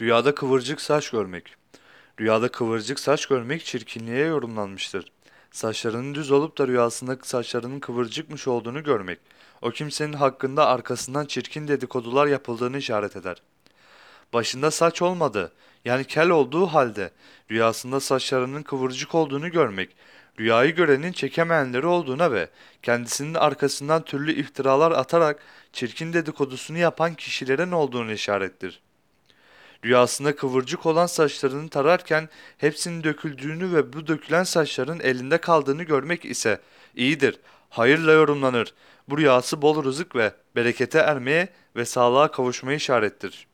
Rüyada kıvırcık saç görmek. Rüyada kıvırcık saç görmek çirkinliğe yorumlanmıştır. Saçlarının düz olup da rüyasında saçlarının kıvırcıkmış olduğunu görmek. O kimsenin hakkında arkasından çirkin dedikodular yapıldığını işaret eder. Başında saç olmadı, yani kel olduğu halde rüyasında saçlarının kıvırcık olduğunu görmek, rüyayı görenin çekemeyenleri olduğuna ve kendisinin arkasından türlü iftiralar atarak çirkin dedikodusunu yapan kişilerin olduğunu işarettir. Rüyasında kıvırcık olan saçlarını tararken hepsinin döküldüğünü ve bu dökülen saçların elinde kaldığını görmek ise iyidir, hayırla yorumlanır. Bu rüyası bol rızık ve berekete ermeye ve sağlığa kavuşmaya işarettir.